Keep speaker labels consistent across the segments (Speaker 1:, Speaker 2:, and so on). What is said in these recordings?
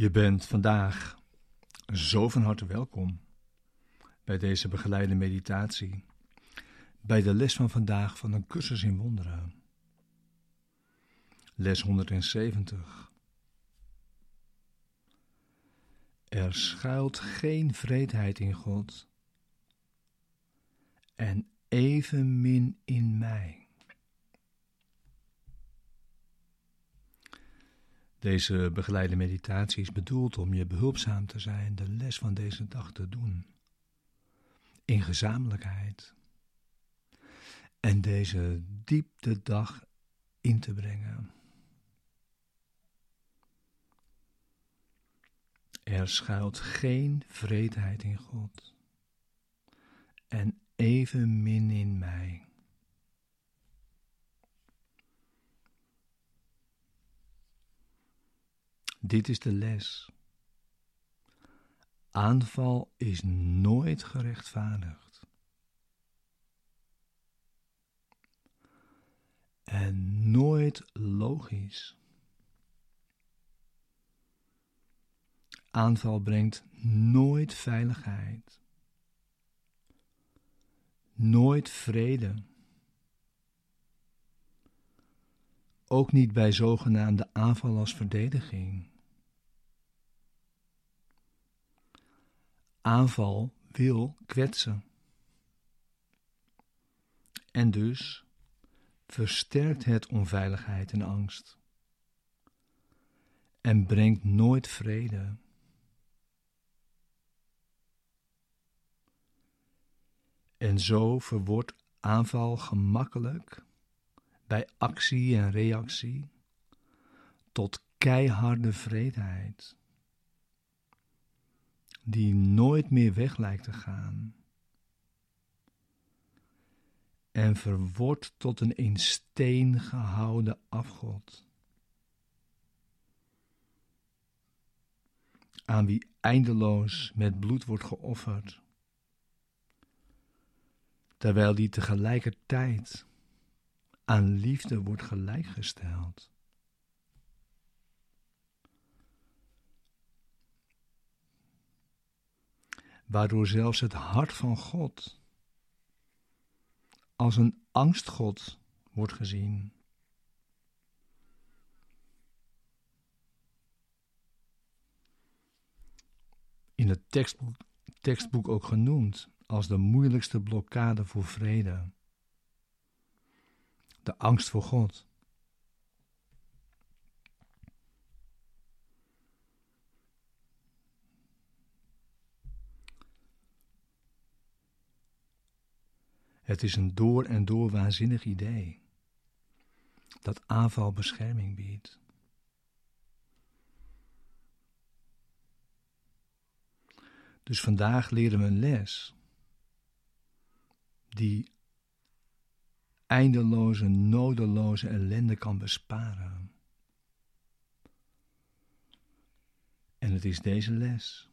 Speaker 1: Je bent vandaag zo van harte welkom bij deze begeleide meditatie, bij de les van vandaag van een cursus in wonderen. Les 170. Er schuilt geen vreedheid in God en evenmin in mij. Deze begeleide meditatie is bedoeld om je behulpzaam te zijn de les van deze dag te doen. In gezamenlijkheid. En deze diepte dag in te brengen. Er schuilt geen vreedheid in God. En evenmin in mij. Dit is de les. Aanval is nooit gerechtvaardigd. En nooit logisch. Aanval brengt nooit veiligheid. Nooit vrede. Ook niet bij zogenaamde aanval als verdediging. Aanval wil kwetsen. En dus versterkt het onveiligheid en angst. En brengt nooit vrede. En zo verwoordt aanval gemakkelijk bij actie en reactie tot keiharde vreedheid, die nooit meer weg lijkt te gaan. En verwoordt tot een in steen gehouden afgod, aan wie eindeloos met bloed wordt geofferd, terwijl die tegelijkertijd aan liefde wordt gelijkgesteld. Waardoor zelfs het hart van God als een angstgod wordt gezien. In het tekstboek, tekstboek ook genoemd als de moeilijkste blokkade voor vrede de angst voor God. Het is een door en door waanzinnig idee dat aanval bescherming biedt. Dus vandaag leren we een les die eindeloze, nodeloze ellende kan besparen. En het is deze les.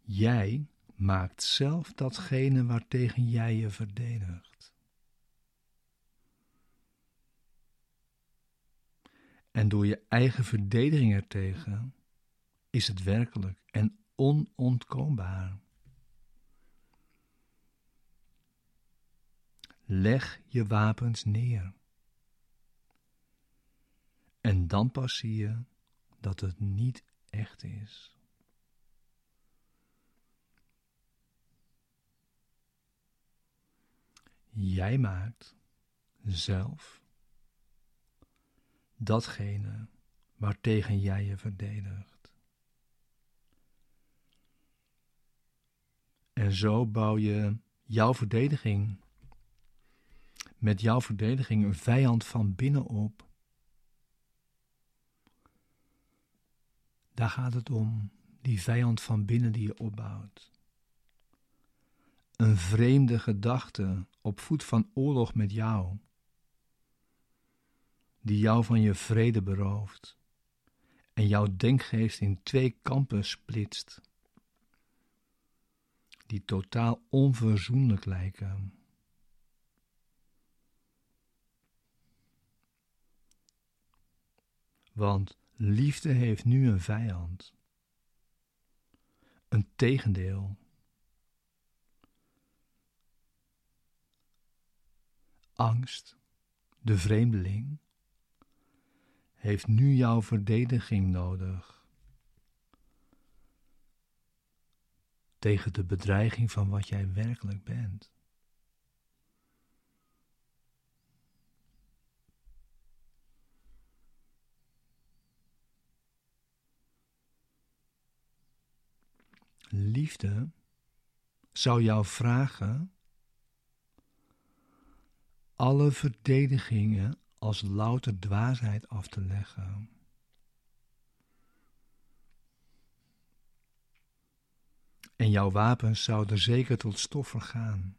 Speaker 1: Jij maakt zelf datgene waartegen jij je verdedigt. En door je eigen verdediging ertegen is het werkelijk en onontkoombaar Leg je wapens neer. En dan pas zie je dat het niet echt is. Jij maakt zelf datgene waartegen jij je verdedigt. En zo bouw je jouw verdediging met jouw verdediging een vijand van binnen op. Daar gaat het om, die vijand van binnen die je opbouwt. Een vreemde gedachte op voet van oorlog met jou, die jou van je vrede berooft en jouw denkgeest in twee kampen splitst, die totaal onverzoenlijk lijken. Want liefde heeft nu een vijand. Een tegendeel. Angst, de vreemdeling, heeft nu jouw verdediging nodig. Tegen de bedreiging van wat jij werkelijk bent. Liefde zou jou vragen alle verdedigingen als louter dwaasheid af te leggen. En jouw wapens zouden zeker tot stof vergaan.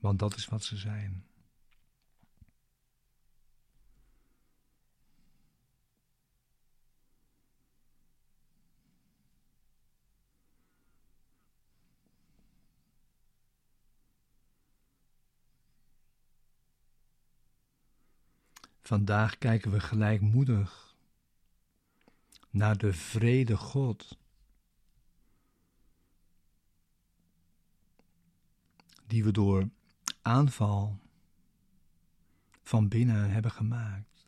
Speaker 1: Want dat is wat ze zijn. Vandaag kijken we gelijkmoedig naar de vrede God, die we door aanval van binnen hebben gemaakt.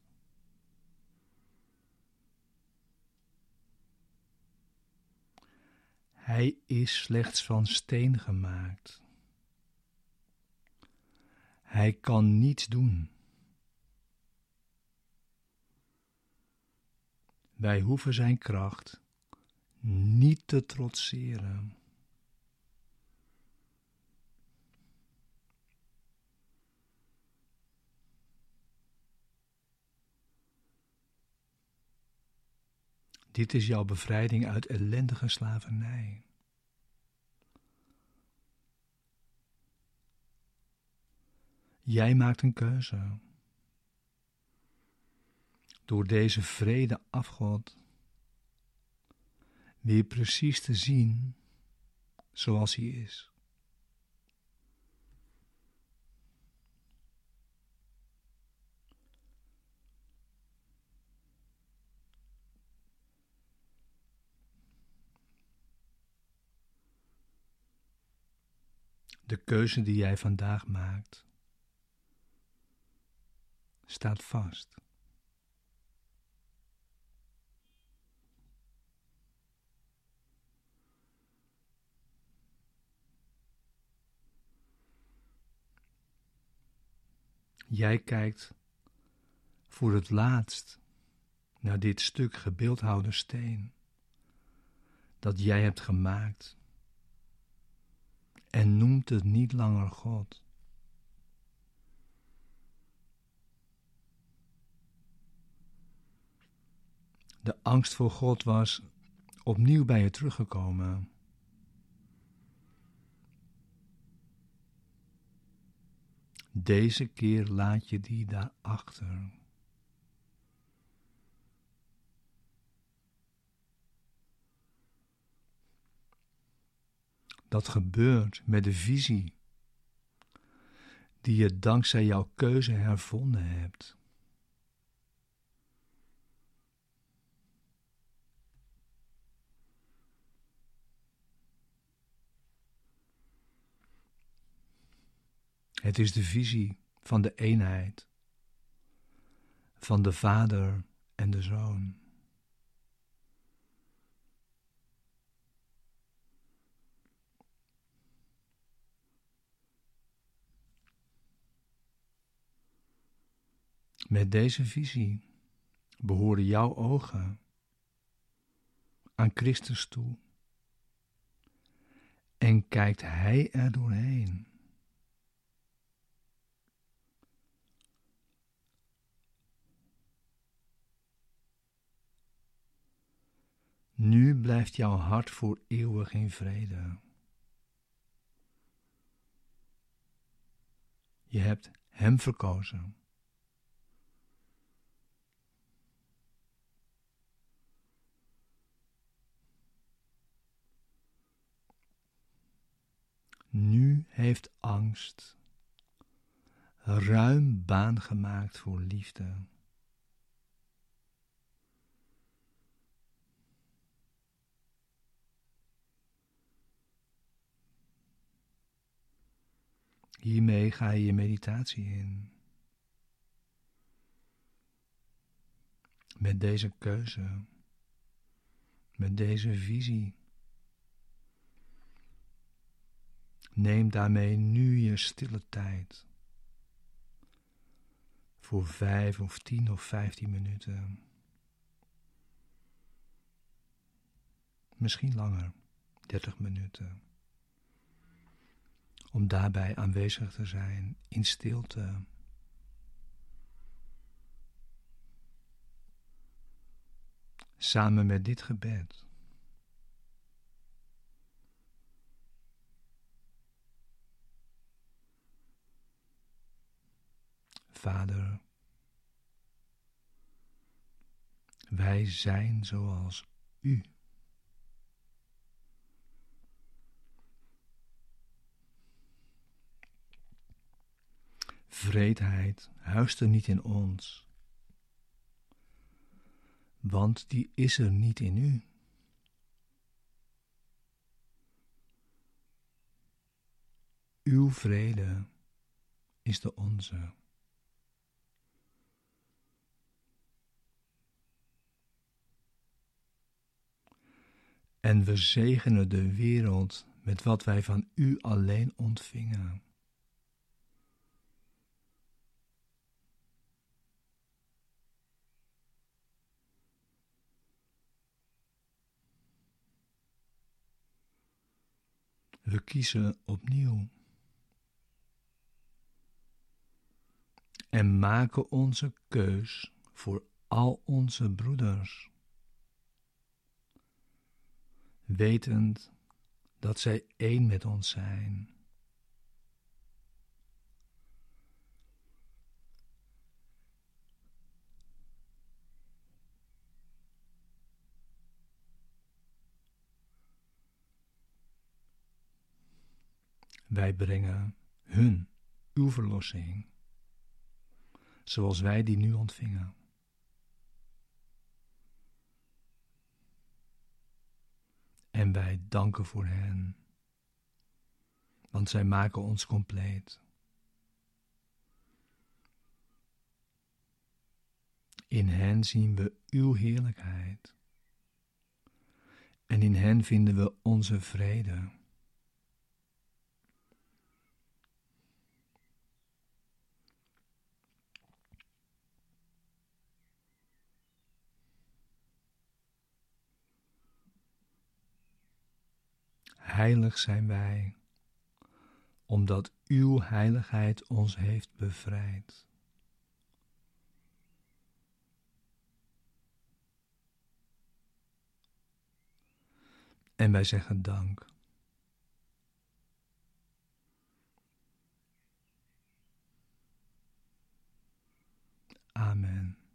Speaker 1: Hij is slechts van steen gemaakt. Hij kan niets doen. Wij hoeven zijn kracht niet te trotseren. Dit is jouw bevrijding uit ellendige slavernij. Jij maakt een keuze door deze vrede afgod weer precies te zien zoals hij is. De keuze die jij vandaag maakt staat vast. Jij kijkt voor het laatst naar dit stuk gebeeldhouwde steen dat jij hebt gemaakt en noemt het niet langer God. De angst voor God was opnieuw bij je teruggekomen. Deze keer laat je die daarachter. Dat gebeurt met de visie die je dankzij jouw keuze hervonden hebt. Het is de visie van de eenheid, van de Vader en de Zoon. Met deze visie behoren jouw ogen aan Christus toe en kijkt Hij er doorheen. Nu blijft jouw hart voor eeuwig in vrede. Je hebt Hem verkozen. Nu heeft angst ruim baan gemaakt voor liefde. Hiermee ga je je meditatie in. Met deze keuze, met deze visie. Neem daarmee nu je stille tijd. Voor vijf of tien of vijftien minuten. Misschien langer, dertig minuten om daarbij aanwezig te zijn in stilte. Samen met dit gebed. Vader, wij zijn zoals U. Vreedheid huist er niet in ons, want die is er niet in u. Uw vrede is de onze. En we zegenen de wereld met wat wij van U alleen ontvingen. We kiezen opnieuw. En maken onze keus voor al onze broeders. Wetend dat zij één met ons zijn. Wij brengen hun uw verlossing, zoals wij die nu ontvingen. En wij danken voor hen, want zij maken ons compleet. In hen zien we uw heerlijkheid. En in hen vinden we onze vrede. Heilig zijn wij, omdat uw heiligheid ons heeft bevrijd. En wij zeggen dank. Amen.